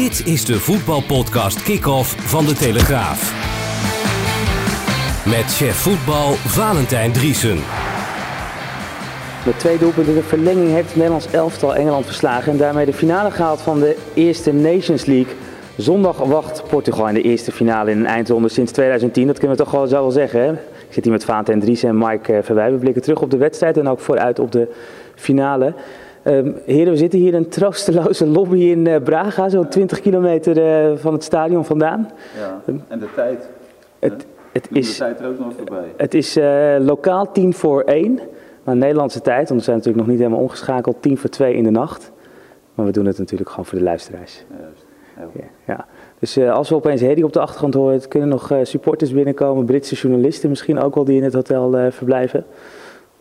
Dit is de voetbalpodcast Kick-Off van De Telegraaf. Met chef voetbal Valentijn Driesen. Met twee doelpunten de verlenging heeft Nederlands elftal Engeland verslagen en daarmee de finale gehaald van de eerste Nations League. Zondag wacht Portugal in de eerste finale in een eindronde sinds 2010. Dat kunnen we toch wel zo wel zeggen. Hè? Ik zit hier met Valentijn Driesen en Mike eh, Verwij. We blikken terug op de wedstrijd en ook vooruit op de finale. Um, heren, we zitten hier in een troosteloze lobby in uh, Braga, zo'n 20 kilometer uh, van het stadion vandaan. Ja, en de tijd. Het, het is, de tijd er ook nog voorbij. het is uh, lokaal tien voor één, maar Nederlandse tijd, want we zijn natuurlijk nog niet helemaal omgeschakeld, tien voor twee in de nacht. Maar we doen het natuurlijk gewoon voor de luisteraars. Ja, juist. Heel goed. Ja, ja. Dus als we opeens Hedy op de achtergrond horen, kunnen nog supporters binnenkomen, Britse journalisten misschien ook wel die in het hotel verblijven.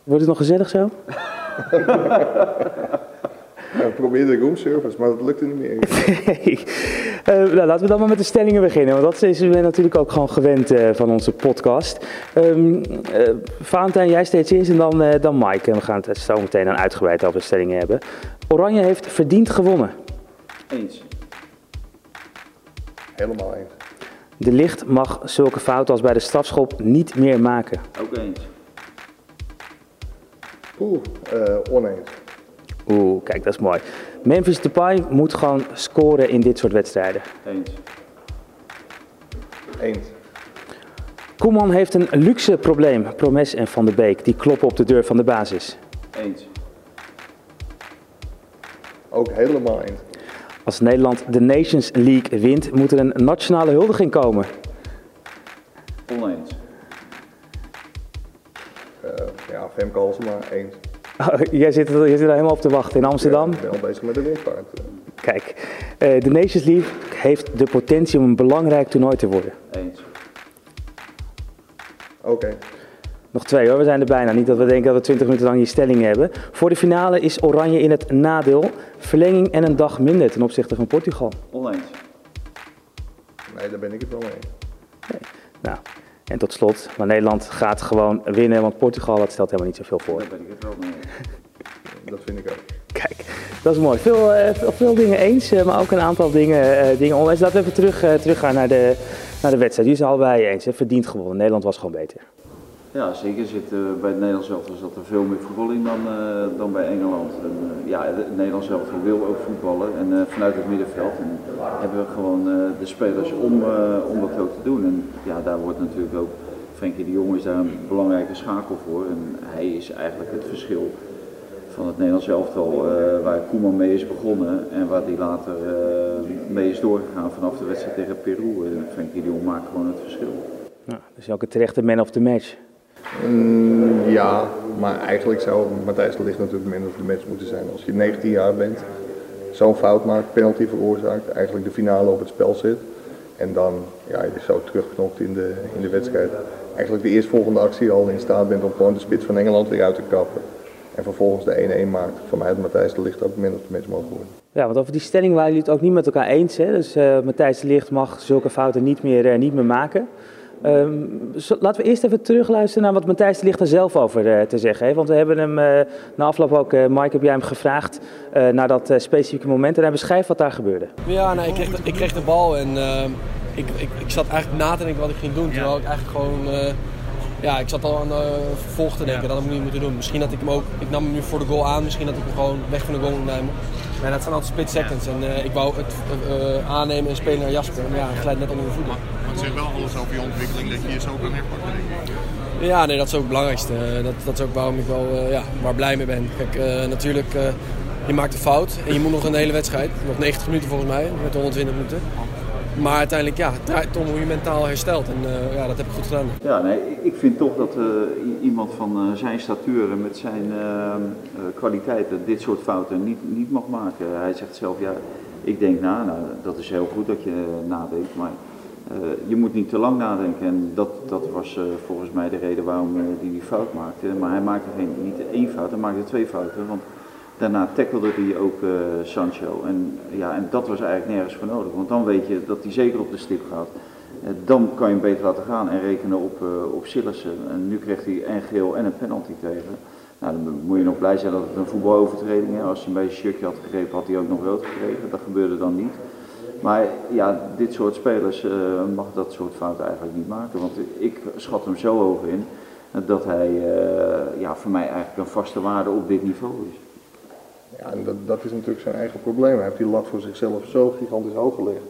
Wordt het nog gezellig zo? Ja, we probeerden roomservice, maar dat lukte niet meer. Nee. Uh, nou, laten we dan maar met de stellingen beginnen, want dat is u natuurlijk ook gewoon gewend uh, van onze podcast. Um, uh, Valentijn, jij steeds eerst en dan, dan Mike. En we gaan het zo meteen dan uitgebreid over de stellingen hebben. Oranje heeft verdiend gewonnen. Eens. Helemaal eens. De licht mag zulke fouten als bij de strafschop niet meer maken. Ook eens. Oeh, uh, oneens. Oeh, kijk, dat is mooi. Memphis Depay moet gewoon scoren in dit soort wedstrijden. Eens. Eens. Koeman heeft een luxe probleem. Promes en Van der Beek, die kloppen op de deur van de basis. Eens. Ook helemaal eens. Als Nederland de Nations League wint, moet er een nationale huldiging komen. Eens. Oh, jij, zit jij zit er helemaal op te wachten in Amsterdam. Ik ben al bezig met de windvaart. Kijk, uh, de Nations League heeft de potentie om een belangrijk toernooi te worden. Eens. Oké. Okay. Nog twee hoor, we zijn er bijna. Niet dat we denken dat we 20 minuten lang die stelling hebben. Voor de finale is Oranje in het nadeel. Verlenging en een dag minder ten opzichte van Portugal. Oneens. Nee, daar ben ik het wel mee. Nee. Nou, en tot slot, maar Nederland gaat gewoon winnen, want Portugal dat stelt helemaal niet zoveel voor. Daar ben ik het wel mee. Dat vind ik ook. Kijk, dat is mooi. Veel, uh, veel, veel, dingen eens, uh, maar ook een aantal dingen, uh, dingen oneens. Laten we even terug, teruggaan naar de, naar de wedstrijd. Jullie zijn allebei eens, hè? verdiend gewonnen. Nederland was gewoon beter. Ja, zeker zit uh, bij het Nederlands elftal zat er veel meer voetbal dan, uh, dan bij Engeland. En, uh, ja, het Nederlands elftal wil ook voetballen en vanuit het middenveld en hebben we gewoon de spelers om, om dat ook te doen. En ja, daar wordt natuurlijk ook, Frenkie de Jong is daar een belangrijke schakel voor en hij is eigenlijk het verschil van het Nederlands elftal waar Koeman mee is begonnen en waar hij later mee is doorgegaan vanaf de wedstrijd tegen Peru. En Frenkie de Jong maakt gewoon het verschil. Nou, dus een terechte man of the match. Mm, ja, maar eigenlijk zou Matthijs de Ligt natuurlijk man of the match moeten zijn. Als je 19 jaar bent, zo'n fout maakt, penalty veroorzaakt, eigenlijk de finale op het spel zit. En dan ja, je zo terugknopt in de, in de wedstrijd. Eigenlijk de eerstvolgende actie al in staat bent om gewoon de spits van Engeland weer uit te kappen. En vervolgens de 1-1 maakt. Voor mij had Matthijs de Ligt ook man of the match mogen worden. Ja, want over die stelling waren jullie het ook niet met elkaar eens. Hè? Dus uh, Matthijs de Ligt mag zulke fouten niet meer, uh, niet meer maken. Um, zo, laten we eerst even terugluisteren naar wat Matthijs de Ligt er zelf over uh, te zeggen heeft. Want we hebben hem uh, na afloop ook, uh, Mike, heb jij hem gevraagd naar dat specifieke moment. En hij beschrijft wat daar gebeurde. Ja, nou, ik, kreeg de, ik kreeg de bal en ik, ik, ik zat eigenlijk na te denken wat ik ging doen. Terwijl ik eigenlijk gewoon, ja, ik zat al aan de vervolg te denken, ja. dat had ik niet moeten doen. Misschien dat ik hem ook, ik nam hem nu voor de goal aan, misschien dat ik hem gewoon weg van de goal moet nemen. Maar dat zijn altijd split seconds en ik wou het aannemen en spelen naar Jasper. Maar ja, hij glijdt net onder de voeten. Het zegt wel alles over je ontwikkeling dat je je zo kan herpakken, denk ik. Ja, nee, dat is ook het belangrijkste. Dat, dat is ook waarom ik wel uh, ja, waar blij mee ben. Kijk, natuurlijk, je maakt een fout en je moet nog een hele wedstrijd. Nog 90 minuten volgens mij, met 120 minuten. Maar uiteindelijk, ja, het draait om hoe je mentaal herstelt. En ja, dat heb ik goed gedaan. Ja, nee, ik vind toch dat iemand van zijn statuur en met zijn kwaliteiten dit soort fouten niet, niet mag maken. Hij zegt zelf, ja, ik denk na. Nou, dat is heel goed dat je nadenkt, maar je moet niet te lang nadenken en dat, dat was volgens mij de reden waarom hij die, die fout maakte. Maar hij maakte geen, niet één fout, hij maakte twee fouten. Want daarna tackelde hij ook Sancho. En, ja, en dat was eigenlijk nergens voor nodig. Want dan weet je dat hij zeker op de stip gaat. dan kan je hem beter laten gaan en rekenen op, op Sillissen. En nu kreeg hij en geel en een penalty tegen. Nou, dan moet je nog blij zijn dat het een voetbalovertreding is. Als hij bij zijn shirtje had gegrepen had hij ook nog rood gekregen. Dat gebeurde dan niet. Maar ja, dit soort spelers uh, mag dat soort fouten eigenlijk niet maken. Want ik schat hem zo hoog in dat hij uh, ja, voor mij eigenlijk een vaste waarde op dit niveau is. Ja, en dat, dat is natuurlijk zijn eigen probleem. Hij heeft die lat voor zichzelf zo gigantisch hoog gelegd.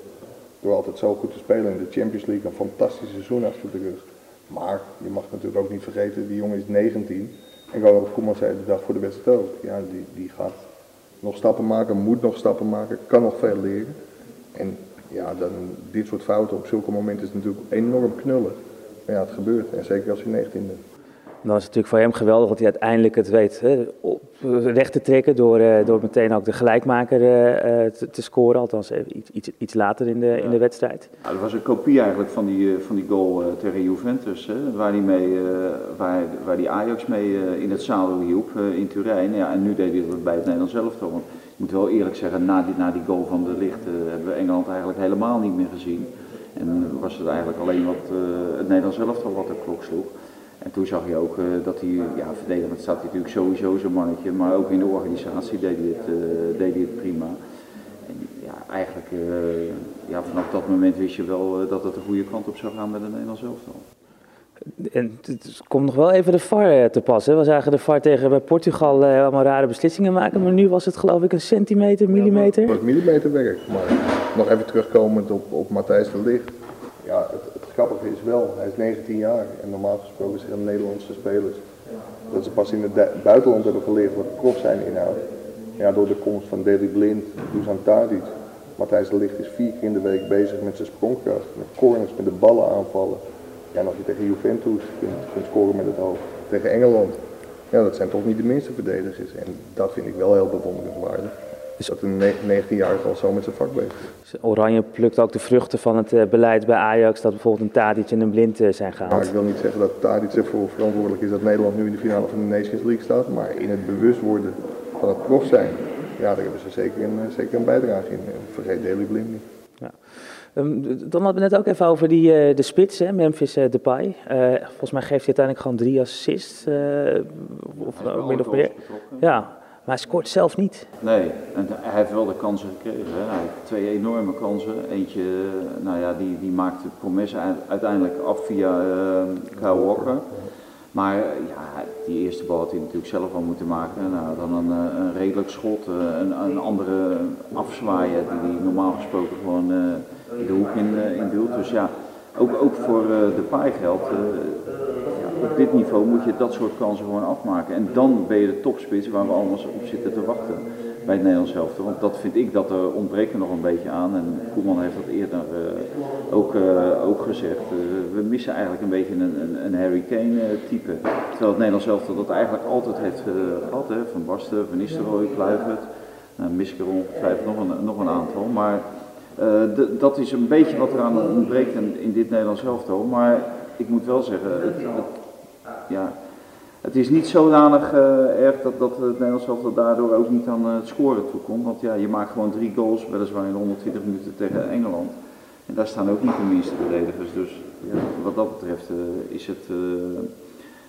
Door altijd zo goed te spelen in de Champions League. Een fantastisch seizoen achter de rug. Maar je mag natuurlijk ook niet vergeten, die jongen is 19. En Ronald Koeman zei de dag voor de wedstrijd ook. Ja, die, die gaat nog stappen maken, moet nog stappen maken, kan nog veel leren. En ja, dan, dit soort fouten op zulke momenten is natuurlijk enorm knullig. Maar ja, het gebeurt. En zeker als je 19 bent. Dan is het natuurlijk voor hem geweldig dat hij uiteindelijk het weet hè, op, recht te trekken door, uh, door meteen ook de gelijkmaker uh, te, te, scoren. Althans iets, iets, iets later in de, ja. in de wedstrijd. Ja, dat was een kopie eigenlijk van die, van die goal tegen Juventus. Hè, waar, die mee, waar, waar die Ajax mee in het zadel hielp in Turijn. Ja, en nu deed hij dat bij het Nederlands elftal. Want ik moet wel eerlijk zeggen, na die, na die goal van de licht hebben we Engeland eigenlijk helemaal niet meer gezien. En was het eigenlijk alleen wat het Nederlands elftal wat de klok sloeg. En toen zag je ook uh, dat hij, ja, verdedigend staat hij natuurlijk sowieso zo'n mannetje, maar ook in de organisatie deed hij het, uh, deed hij het prima. En ja, eigenlijk, uh, ja, vanaf dat moment wist je wel dat het de goede kant op zou gaan met een Nederlands elftal. En het komt nog wel even de VAR te passen. We zagen de VAR tegen bij Portugal allemaal rare beslissingen maken, maar nu was het geloof ik een centimeter, millimeter. Ja, millimeter werk, maar nog even terugkomend op, op Matthijs de Ligt. Ja, het grappige is wel, hij is 19 jaar en normaal gesproken zijn Nederlandse spelers. Dat ze pas in het buitenland hebben geleerd wat prof zijn inhoudt. Ja, door de komst van Daley Blind, Dusan Tadic. Matthijs de Ligt is vier keer in de week bezig met zijn sprongkracht, met corners, met de ballen aanvallen. Ja, en als je tegen Juventus kunt, kunt scoren met het hoofd, tegen Engeland. Ja, dat zijn toch niet de minste verdedigers. En dat vind ik wel heel bewonderenswaardig. Dus dat een 19-jarige al zo met zijn vak bezig is. Oranje plukt ook de vruchten van het beleid bij Ajax dat bijvoorbeeld een Tadic en een Blind zijn gehaald. Maar ik wil niet zeggen dat Tadic ervoor verantwoordelijk is dat Nederland nu in de finale van de Nations League staat. Maar in het bewust worden van het prof zijn, ja, daar hebben ze zeker een, zeker een bijdrage in. Vergeet Daley Blind niet. Ja. Um, dan hadden we net ook even over die, uh, de spits, hè, Memphis uh, Depay. Uh, volgens mij geeft hij uiteindelijk gewoon drie assists. of nou, min of meer. Ja, maar hij scoort zelf niet. Nee, en hij heeft wel de kansen gekregen. Hij heeft twee enorme kansen. Eentje, nou ja, die, die maakte Promes uiteindelijk af via uh, Kyle Walker. Maar ja, die eerste bal had hij natuurlijk zelf al moeten maken. Nou, dan een, een redelijk schot, een, een andere afzwaaien die hij normaal gesproken gewoon de hoek in, in duwt. Dus ja, ook, ook voor de paai geldt op dit niveau moet je dat soort kansen gewoon afmaken. En dan ben je de topspits waar we allemaal op zitten te wachten bij het Nederlands elftal. Want dat vind ik dat er ontbreekt nog een beetje aan. En Koeman heeft dat eerder uh, ook, uh, ook gezegd. Uh, we missen eigenlijk een beetje een, een, een Harry Kane type. Terwijl het Nederlands elftal dat eigenlijk altijd heeft gehad. Hè? Van Basten, Van Nistelrooy, Kluivert. Nou, mis ik er ongetwijfeld nog een, nog een aantal. Maar dat is een beetje wat eraan ontbreekt in, in dit Nederlands elftal. Maar ik moet wel zeggen, ja, het is niet zodanig uh, erg dat, dat het Nederlands elftal daardoor ook niet aan uh, het scoren toekomt. Want ja, je maakt gewoon drie goals, weliswaar in 120 minuten tegen Engeland. En daar staan ook niet de minste verdedigers. Dus ja, wat dat betreft uh, is het,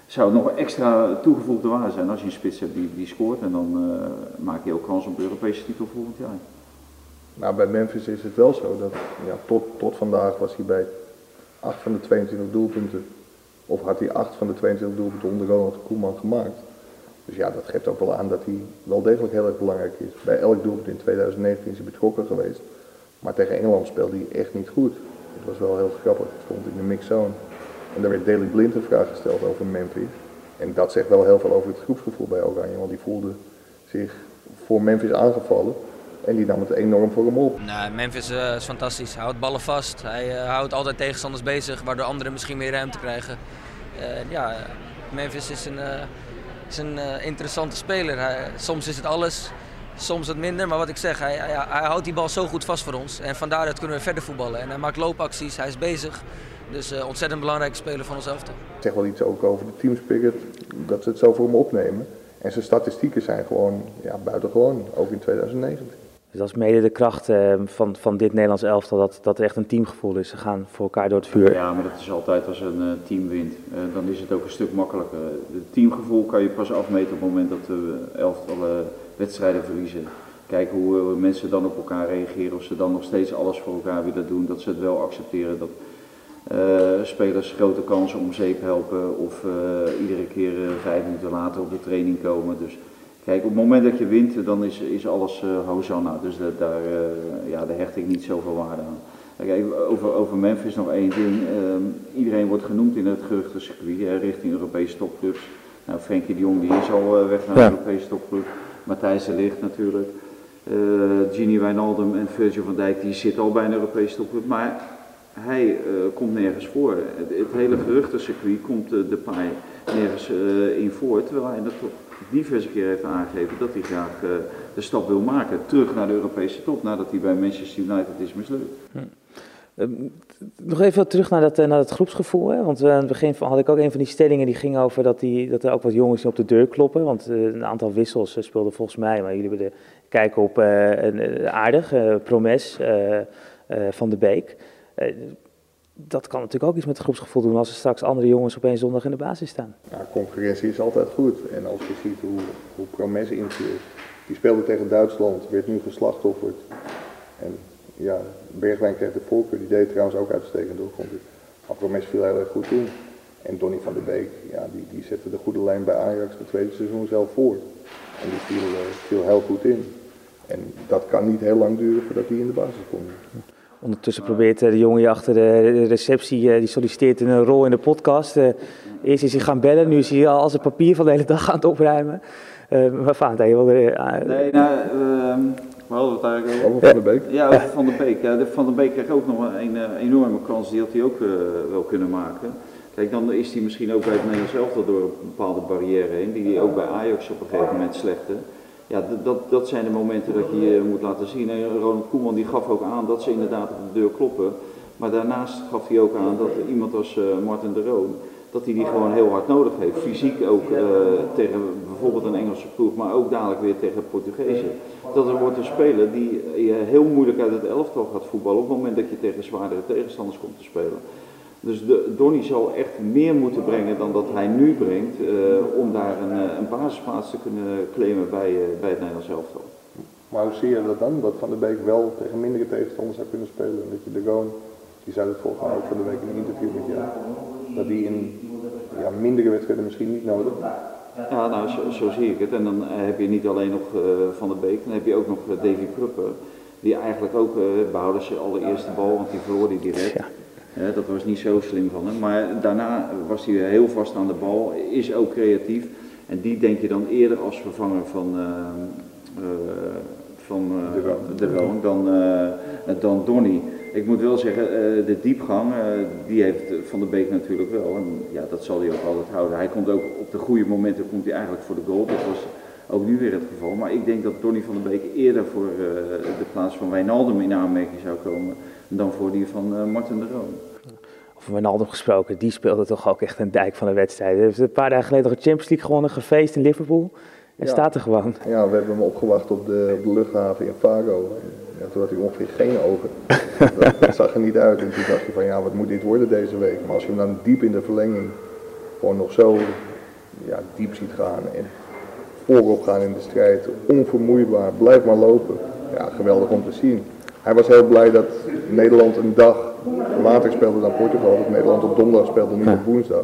zou het nog extra toegevoegde waarde zijn als je een spits hebt die, die scoort. En dan maak je ook kans op de Europese titel volgend jaar. Nou, bij Memphis is het wel zo dat ja, tot, tot vandaag was hij bij 8 van de 22 doelpunten of had hij acht van de 22 doelpunten onder Ronald Koeman gemaakt. Dus ja, dat geeft ook wel aan dat hij wel degelijk heel erg belangrijk is. Bij elk doelpunt in 2019 is hij betrokken geweest. Maar tegen Engeland speelde hij echt niet goed. Het was wel heel grappig. Het stond in de mixzone. En daar werd Daley Blind een vraag gesteld over Memphis. En dat zegt wel heel veel over het groepsgevoel bij Oranje. Want die voelde zich voor Memphis aangevallen. En die nam het enorm voor hem op. Nou, Memphis uh, is fantastisch. Hij houdt ballen vast. Hij uh, houdt altijd tegenstanders bezig, waardoor anderen misschien meer ruimte krijgen. Uh, ja, Memphis is een, is een interessante speler. Hij, soms is het alles, soms wat minder. Maar wat ik zeg, hij, hij, hij, houdt die bal zo goed vast voor ons. En van daaruit kunnen we verder voetballen. En hij maakt loopacties, hij is bezig. Dus ontzettend belangrijke speler van ons elftal. Ik zeg wel iets ook over de teamspirit, dat ze het zo voor hem opnemen. En zijn statistieken zijn gewoon ja, buitengewoon, ook in 2019. Dus dat is mede de kracht uh, van, van dit Nederlands elftal, dat, dat er echt een teamgevoel is. Ze gaan voor elkaar door het vuur. Ja, maar dat is altijd als een uh, team wint. Uh, dan is het ook een stuk makkelijker. Het teamgevoel kan je pas afmeten op het moment dat de elftallen wedstrijden verliezen. kijken hoe eh, mensen dan op elkaar reageren. Of ze dan nog steeds alles voor elkaar willen doen. Dat ze het wel accepteren dat eh, spelers grote kansen om zeep helpen. Of eh, iedere keer eh, vijf minuten later op de training komen. Dus kijk, op het moment dat je wint, dan is, is alles hosanna. Dus dat, daar, eh, ja, daar hecht ik niet zoveel waarde aan. Kijk, over, over Memphis nog één ding. Ehm, iedereen wordt genoemd in het geruchtencircuit hè, richting Europese topclubs. Nou, Frenkie de Jong die is al eh, weg naar de Ja. Europese topclub. Matthijs de Ligt natuurlijk. Gini Wijnaldum en Virgil van Dijk die zitten al bij een Europese topclub. Maar hij komt nergens voor. Het, het hele geruchtencircuit komt de paai nergens in voor. Terwijl hij dat toch diverse keer heeft aangegeven dat hij graag eh, de stap wil maken. Terug naar de Europese top nadat hij bij Manchester United is mislukt. Eh, nog even terug naar dat, eh, naar dat groepsgevoel. Want eh, aan het begin had ik ook een van die stellingen die ging over dat, die, dat er ook wat jongens op de deur kloppen. Want een aantal wissels speelden volgens mij, maar jullie hebben de kijken op een, aardig. Promes van de Beek. Dat kan natuurlijk ook iets met het groepsgevoel doen als er straks andere jongens op één zondag in de basis staan. Ja, concurrentie is altijd goed. En als je ziet hoe, hoe Promes inviel, die speelde tegen Duitsland, werd nu geslachtofferd. En ja, Bergwijn kreeg de voorkeur, die deed trouwens ook uitstekend door. Maar Promes viel heel erg goed in. En Donny van der Beek, ja, die, die zette de goede lijn bij Ajax het tweede seizoen zelf voor. En die viel, eh, viel heel goed in. En dat kan niet heel lang duren voordat hij in de basis komt. Ondertussen probeert eh, de jongen hier achter de de receptie, eh, die solliciteert een rol in de podcast. Eh, eerst is hij gaan bellen, nu is hij al zijn papier van de hele dag aan het opruimen. Eh maar Vaantijn, je wilde... eh, Nee, nou, ehm we hadden het eigenlijk over. Over Van der Beek? Ja, over Van der Beek. Ja, de Van der Beek kreeg ook nog een, een, eh, enorme kans, die had hij ook eh, wel kunnen maken. Kijk, dan is hij misschien ook bij het Nederlands elftal door een bepaalde barrière heen, die hij ook bij Ajax op een gegeven moment slechte. Ja, dat, dat zijn de momenten dat je je moet laten zien. En Ronald Koeman die gaf ook aan dat ze inderdaad op de deur kloppen. Maar daarnaast gaf hij ook aan dat iemand als eh, Martin de Roon, dat hij die gewoon heel hard nodig heeft. Fysiek ook eh, tegen bijvoorbeeld een Engelse ploeg, maar ook dadelijk weer tegen Portugezen. Dat er wordt een speler die je heel moeilijk uit het elftal gaat voetballen op het moment dat je tegen zwaardere tegenstanders komt te spelen. Dus de, Donny zal echt meer moeten brengen dan dat hij nu brengt eh, om daar een, eh, een basisplaats te kunnen claimen bij, eh, bij het Nederlands elftal. Maar hoe zie je dat dan? Dat Van der Beek wel tegen mindere tegenstanders zou kunnen spelen. En dat je de Goon, die zei het volgens mij ook van de week in een interview met jou, dat die in ja, mindere wedstrijden misschien niet nodig. Ja, nou zo, zo zie ik het. En dan heb je niet alleen nog eh, Van der Beek, dan heb je ook nog Davy Prupper. Die eigenlijk ook uh, behouden zijn allereerste bal, want die verloor hij direct. Ja. Dat was niet zo slim van hem. Maar daarna was hij heel vast aan de bal, is ook creatief. En die denk je dan eerder als vervanger van, eh, eh, van eh, De Roon. dan, dan Donny. Ik moet wel zeggen, de diepgang, die heeft Van der Beek natuurlijk wel. En ja, dat zal hij ook altijd houden. Hij komt ook op de goede momenten komt hij eigenlijk voor de goal. Dat was ook nu weer het geval. Maar ik denk dat Donny van der Beek eerder voor de plaats van Wijnaldum in aanmerking zou komen dan voor die van eh, Martin de Roon. Over Wijnaldum gesproken, die speelde toch ook echt een dijk van een wedstrijd. Hij heeft een paar dagen geleden nog een Champions League gewonnen, gefeest in Liverpool. En Ja. staat er gewoon. Ja, we hebben hem opgewacht op de, op de luchthaven in Vago. Ja, toen had hij ongeveer geen ogen. dat, dat zag er niet uit. En toen dacht je van ja, wat moet dit worden deze week? Maar als je hem dan diep in de verlenging gewoon nog zo ja, diep ziet gaan en voorop gaan in de strijd, onvermoeibaar, blijf maar lopen. Ja, geweldig om te zien. Hij was heel blij dat Nederland een dag later speelde dan Portugal. Dat Nederland op donderdag speelde, niet op woensdag.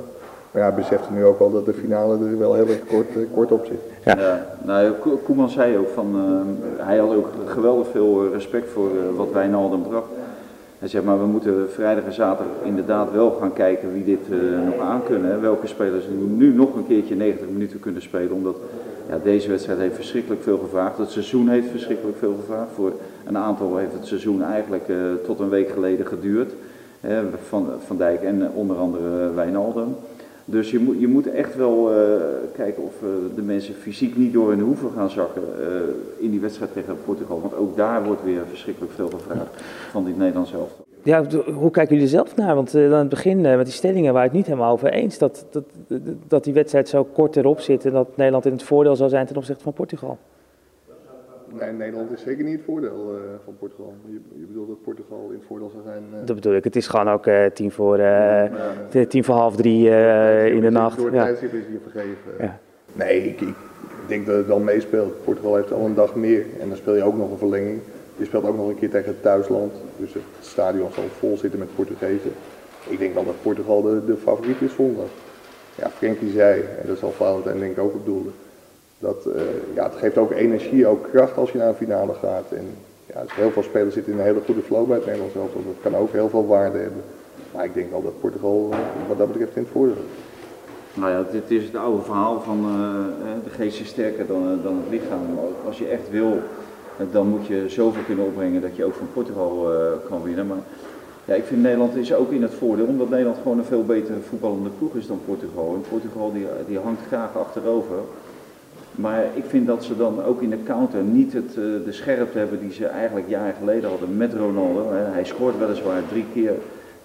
Maar ja, hij besefte nu ook wel dat de finale er wel heel erg kort, eh, kort op zit. Ja. Ja, nou, Ko- Koeman zei ook van, eh, hij had ook geweldig veel eh, respect voor eh, wat Wijnaldum bracht. Hij zegt maar we moeten vrijdag en zaterdag inderdaad wel gaan kijken wie dit eh, nog aan kunnen. Hè. Welke spelers nu, nu nog een keertje 90 minuten kunnen spelen. Omdat ja, deze wedstrijd heeft verschrikkelijk veel gevraagd. Het seizoen heeft verschrikkelijk veel gevraagd. Voor een aantal heeft het seizoen eigenlijk eh, tot een week geleden geduurd. Van, van Dijk en eh, onder andere Wijnaldum. Dus je moet, je moet echt wel eh, kijken of eh, de mensen fysiek niet door hun hoeven gaan zakken eh, in die wedstrijd tegen Portugal. Want ook daar wordt weer verschrikkelijk veel gevraagd van dit Nederlands elftal. Ja, hoe kijken jullie zelf naar? Want aan het begin met die stellingen waren het niet helemaal over eens dat, dat, dat die wedstrijd zo kort erop zit en dat Nederland in het voordeel zou zijn ten opzichte van Portugal. Nee, Nederland is zeker niet het voordeel eh, van Portugal. Je, je bedoelt dat Portugal in het voordeel zou zijn. eh, Dat bedoel ik, het is gewoon ook eh, tien, voor, tien voor half drie in de nacht. Door het Ja. is hier vergeven. Ja. Nee, ik, ik, denk dat het wel meespeelt. Portugal heeft al een dag meer en dan speel je ook nog een verlenging. Je speelt ook nog een keer tegen het thuisland. Dus het stadion zal vol zitten met Portugezen. Ik denk wel dat Portugal de, de favoriet is zondag. Ja, Frenkie zei, en dat zal Valentijn denk ik ook bedoelen, dat uh, ja, het geeft ook energie, ook kracht als je naar een finale gaat. En ja, heel veel spelers zitten in een hele goede flow bij het Nederlands. Dat kan ook heel veel waarde hebben. Maar ik denk wel dat Portugal uh, wat dat betreft in het voordeel nou ja, dit is het oude verhaal van uh, de geest is sterker dan, dan het lichaam. Als je echt wil, dan moet je zoveel kunnen opbrengen dat je ook van Portugal kan winnen. Maar ja, ik vind Nederland is ook in het voordeel, omdat Nederland gewoon een veel betere voetballende ploeg is dan Portugal. En Portugal die, die hangt graag achterover. Maar ik vind dat ze dan ook in de counter niet het, uh, de scherpte hebben die ze eigenlijk jaren geleden hadden met Ronaldo. Hij scoort weliswaar drie keer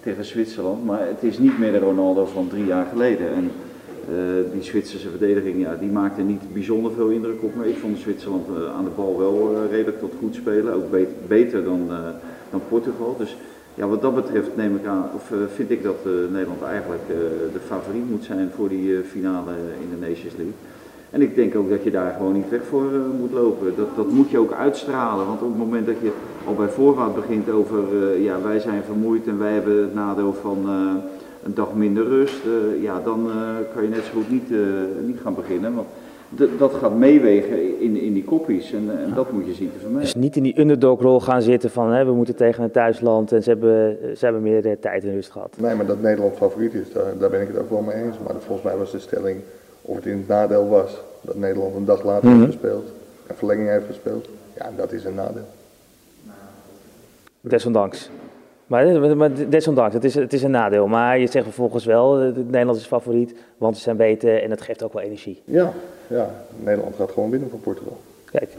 tegen Zwitserland, maar het is niet meer de Ronaldo van drie jaar geleden. En uh, die Zwitserse verdediging, ja, die maakte niet bijzonder veel indruk op me. Ik vond Zwitserland uh, aan de bal wel redelijk tot goed spelen, ook beter, beter dan, dan Portugal. Dus ja, wat dat betreft neem ik aan, of vind ik dat Nederland eigenlijk de favoriet moet zijn voor die finale in de Nations League. En ik denk ook dat je daar gewoon niet weg voor uh, moet lopen. Dat, dat moet je ook uitstralen. Want op het moment dat je al bij voorraad begint over, uh, ja, wij zijn vermoeid en wij hebben het nadeel van uh, een dag minder rust. ja, dan kan je net zo goed niet, niet gaan beginnen. Want dat gaat meewegen in, in die koppies en, en dat moet je zien te vermijden. Dus niet in die underdog-rol gaan zitten van hè, we moeten tegen een thuisland en ze hebben, ze hebben meer tijd en rust gehad. Nee, maar dat Nederland favoriet is, daar, daar ben ik het ook wel mee eens. Maar volgens mij was de stelling of het in het nadeel was dat Nederland een dag later mm -hmm. heeft gespeeld, een verlenging heeft gespeeld. Ja, dat is een nadeel. Desondanks. Maar, maar desondanks, het is, het is een nadeel. Maar je zegt vervolgens wel, Nederland is favoriet, want ze zijn beter en het geeft ook wel energie. Ja, ja. Nederland gaat gewoon winnen van Portugal. Kijk,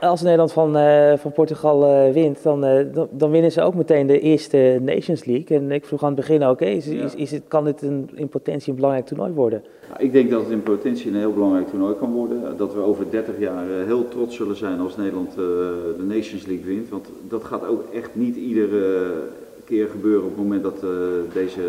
als Nederland van, uh, van Portugal uh, wint, dan, uh, dan, dan, winnen ze ook meteen de eerste Nations League. En ik vroeg aan het begin okay, is, is, is het, kan dit een, in potentie een belangrijk toernooi worden? Nou, ik denk dat het in potentie een heel belangrijk toernooi kan worden. Dat we over 30 jaar heel trots zullen zijn als Nederland de Nations League wint. Want dat gaat ook echt niet iedere keer gebeuren op het moment dat deze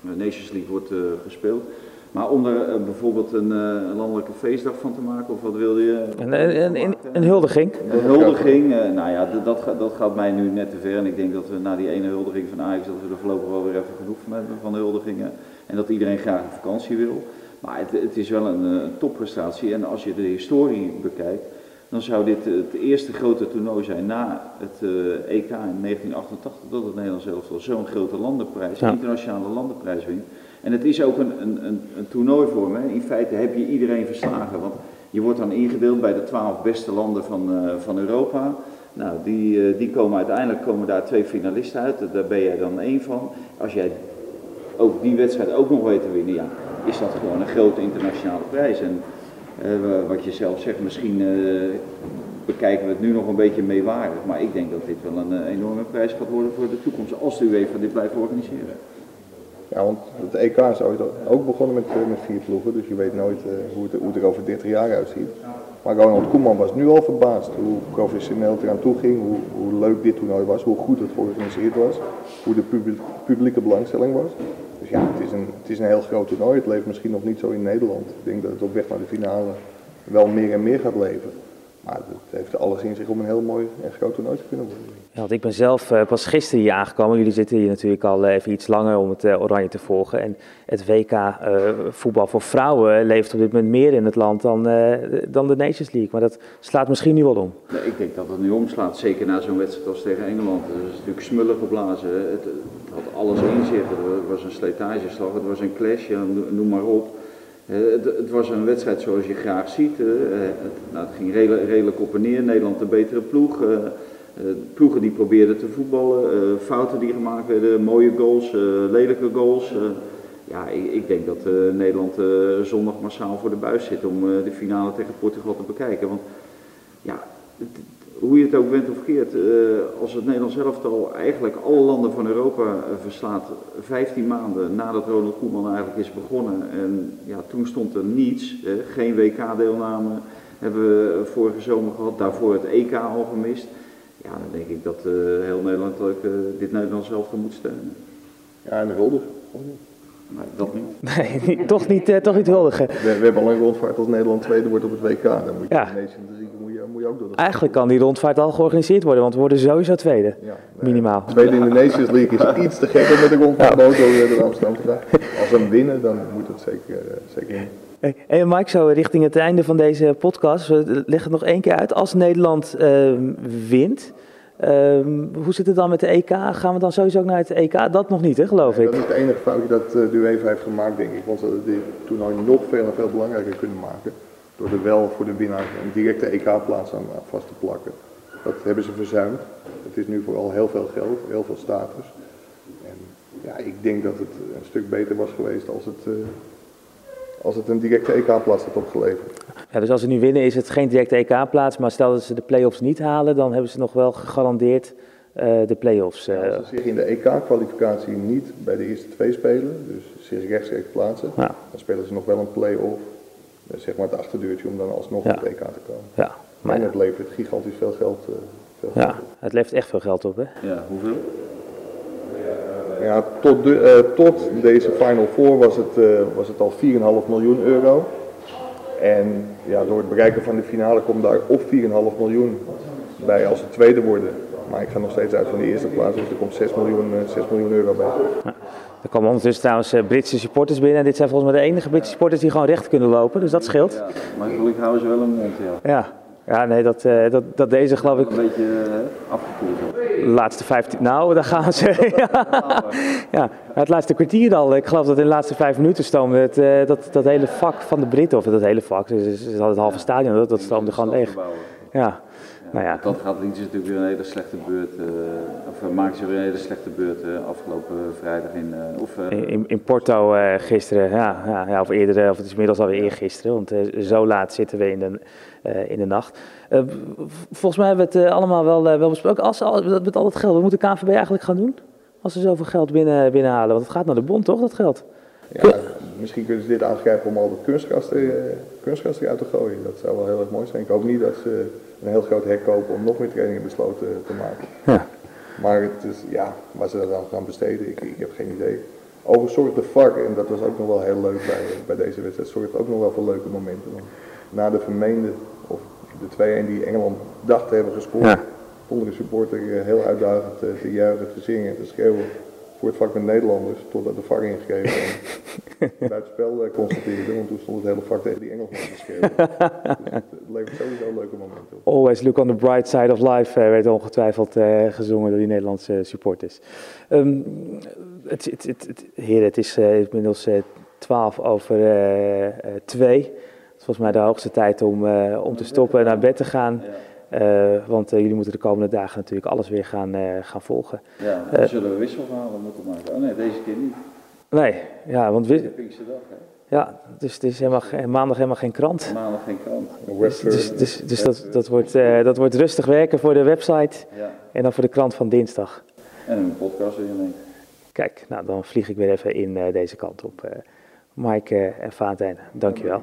Nations League wordt gespeeld. Maar om er uh, bijvoorbeeld een, uh, een, landelijke feestdag van te maken, of wat wilde je? Een, een, een, huldiging. Een huldiging, uh, nou ja, dat, dat gaat mij nu net te ver. En ik denk dat we na die ene huldiging van Ajax, dat we er voorlopig wel weer even genoeg van hebben van huldigingen. En dat iedereen graag een vakantie wil. Maar het, het is wel een, een topprestatie. En als je de historie bekijkt, dan zou dit het eerste grote toernooi zijn na het EK in 1988, dat het Nederlands elftal zo'n grote landenprijs, ja. internationale landenprijs wint. En het is ook een, een, een, een toernooivorm. Hè. In feite heb je iedereen verslagen. Want je wordt dan ingedeeld bij de twaalf beste landen van, uh, van Europa. Nou, die, uh, die komen uiteindelijk komen daar twee finalisten uit. Daar ben jij dan één van. Als jij ook die wedstrijd ook nog weet te winnen, ja, is dat gewoon een grote internationale prijs. En uh, wat je zelf zegt, misschien bekijken we het nu nog een beetje meewarig. Maar ik denk dat dit wel een enorme prijs gaat worden voor de toekomst. Als de UEFA dit blijft organiseren. Ja, want het EK is ooit ook begonnen met, met vier ploegen, dus je weet nooit uh, hoe, het, hoe het er over 30 jaar uitziet. Maar Ronald Koeman was nu al verbaasd hoe professioneel het eraan toe ging, hoe, hoe leuk dit toernooi was, hoe goed het georganiseerd was, hoe de publiek, publieke belangstelling was. Dus ja, het is, een, het is een heel groot toernooi. Het leeft misschien nog niet zo in Nederland. Ik denk dat het op weg naar de finale wel meer en meer gaat leven. Maar het heeft alles in zich om een heel mooi en groot toernooi te kunnen worden. Ja, want ik ben zelf uh, pas gisteren hier aangekomen. Jullie zitten hier natuurlijk al even iets langer om het uh, Oranje te volgen. En het WK uh, voetbal voor vrouwen leeft op dit moment meer in het land dan, dan de Nations League. Maar dat slaat misschien nu wel om. Nee, ik denk dat het nu omslaat, zeker na zo'n wedstrijd als tegen Engeland. Het is natuurlijk smullen geblazen. Het, het, had alles in zich. Het was een slijtageslag, het was een clash, ja, noem maar op. Het, het, was een wedstrijd zoals je graag ziet. Het, nou, het ging redelijk, op en neer. Nederland een betere ploeg. Uh, ploegen die probeerden te voetballen, fouten die gemaakt werden, mooie goals, lelijke goals. ja, ik, ik, denk dat Nederland zondag massaal voor de buis zit om de finale tegen Portugal te bekijken. Want ja, hoe je het ook bent of keert, als het Nederlands elftal eigenlijk alle landen van Europa verslaat, 15 maanden nadat Ronald Koeman eigenlijk is begonnen. En ja, toen stond er niets, geen WK-deelname hebben we vorige zomer gehad, daarvoor het EK al gemist ja, dan denk ik dat uh, heel Nederland ook uh, dit Nederlands zelf moet steunen. Ja, en de wilde. Nee, dat niet. Nee, niet- toch, niet, eh, toch niet huldigen. We, we hebben al een rondvaart als Nederland tweede wordt op het WK. Dan moet je Ja. de Nations League moet je, ook de- Eigenlijk kan die rondvaart al georganiseerd worden, want we worden sowieso tweede. Ja, nee. Minimaal. Tweede in de Nations League is iets te gekker met de rondvaartboot door door Amsterdam te gaan. Als we hem winnen, dan moet het zeker, eh, zeker. Hey, hey Mike, zo richting het einde van deze podcast. Leggen het nog één keer uit. Als Nederland ehm, wint, ehm, hoe zit het dan met de EK? Gaan we dan sowieso ook naar het EK? Dat nog niet, hè, geloof Dat ik. is het enige foutje dat de UEFA heeft gemaakt, denk ik. Want ze dit toernooi nog veel en veel belangrijker kunnen maken. Door er wel voor de winnaar een directe EK-plaats aan vast te plakken. Dat hebben ze verzuimd. Het is nu vooral heel veel geld, heel veel status. En ja, ik denk dat het een stuk beter was geweest als het, eh, als het een directe EK-plaats had opgeleverd. Ja, dus als ze nu winnen is het geen directe EK-plaats. Maar stel dat ze de play-offs niet halen, dan hebben ze nog wel gegarandeerd eh, de play-offs. eh. Als ze zich in de EK-kwalificatie niet bij de eerste twee spelen, dus zich rechtstreeks plaatsen, Ja. dan spelen ze nog wel een play-off. Zeg maar het achterdeurtje om dan alsnog Ja. op het EK te komen. ja, maar En ja, het levert gigantisch veel geld, eh, veel ja, op. het levert echt veel geld op, hè? Ja, hoeveel? Ja, tot, de, eh, tot deze Final Four was het, eh, was het al 4,5 miljoen euro. En ja, door het bereiken van de finale komt daar op 4,5 miljoen bij als ze tweede worden. Maar ik ga nog steeds uit van de eerste plaats, dus er komt 6 miljoen, eh, 6 miljoen euro bij. Er komen ondertussen trouwens eh, Britse supporters binnen. En dit zijn volgens mij de enige Britse supporters die gewoon recht kunnen lopen. Dus dat scheelt. Ja, maar gelukkig houden ze wel een mond, ja. Ja, ja nee, dat, eh, dat, dat deze geloof ik Een beetje eh, afgekoeld. de laatste 15... Nou, daar gaan ze. ja, ja, het laatste kwartier al. Ik geloof dat in de laatste vijf minuten stoomde het, eh, dat, dat hele vak van de Britten, of dat hele vak, dus, dus het het halve stadion, dat, dat stoomde gewoon leeg. Ja, nou ja. Dat gaat Liens natuurlijk weer een hele slechte beurt, eh, of uh, maakt ze weer een hele slechte beurt eh, afgelopen vrijdag in, eh, of, eh, In, in- Porto eh, gisteren, ja, ja, ja, of eerder, eh, of het is inmiddels alweer eergisteren, want eh, zo laat zitten we in de, eh, in de nacht. Eh, volgens mij hebben we het eh, allemaal wel, eh, wel besproken. Als, al- dat met al dat geld, wat moet de KNVB eigenlijk gaan doen? Als ze zoveel geld binnen, binnenhalen, want het gaat naar de bond toch, dat geld? Ja, misschien kunnen ze dit aangrijpen om al de kunstgras, eh, kunstgras eruit te gooien. Dat zou wel heel erg mooi zijn. Ik hoop niet dat ze een heel groot hek kopen om nog meer trainingen besloten te maken. Ja. Maar het is, ja, waar ze dat aan gaan besteden, ik, ik heb geen idee. Overigens zorgt de VAR, en dat was ook nog wel heel leuk bij, bij deze wedstrijd, zorgt ook nog wel voor leuke momenten. Na de vermeende, of de 2-1 die Engeland dacht te hebben gescoord, Ja. stonden de supporter eh, heel uitdagend te, te juichen, te zingen en te schreeuwen voor het vak met Nederlanders, totdat de VAR ingreep en buitenspel eh, constateerde, want toen stond het hele vak tegen die Engelsen te schreeuwen. Dus sowieso leuke momenten. Always look on the bright side of life eh, werd ongetwijfeld eh, gezongen door die Nederlandse supporters. Ehm, het, het, het, het, heren, het is eh, inmiddels eh, 12 over eh, eh, 2. Het is volgens mij de hoogste tijd om, om te stoppen en naar bed te gaan. Want jullie moeten de komende dagen natuurlijk alles weer gaan, gaan volgen. ja, dan zullen we wisselverhalen moeten maken. Oh nee, deze keer niet. Nee, ja, want Pinksterdag, hè. Ja, dus het is helemaal, maandag helemaal geen krant. Maandag geen krant. Dus, dus, dus, dus dat, dat, wordt, eh, dat wordt rustig werken voor de website Ja, en dan voor de krant van dinsdag. en een podcast weer in Kijk, nou dan vlieg ik weer even in eh, deze kant op. eh Mike en Valentijn, dankjewel.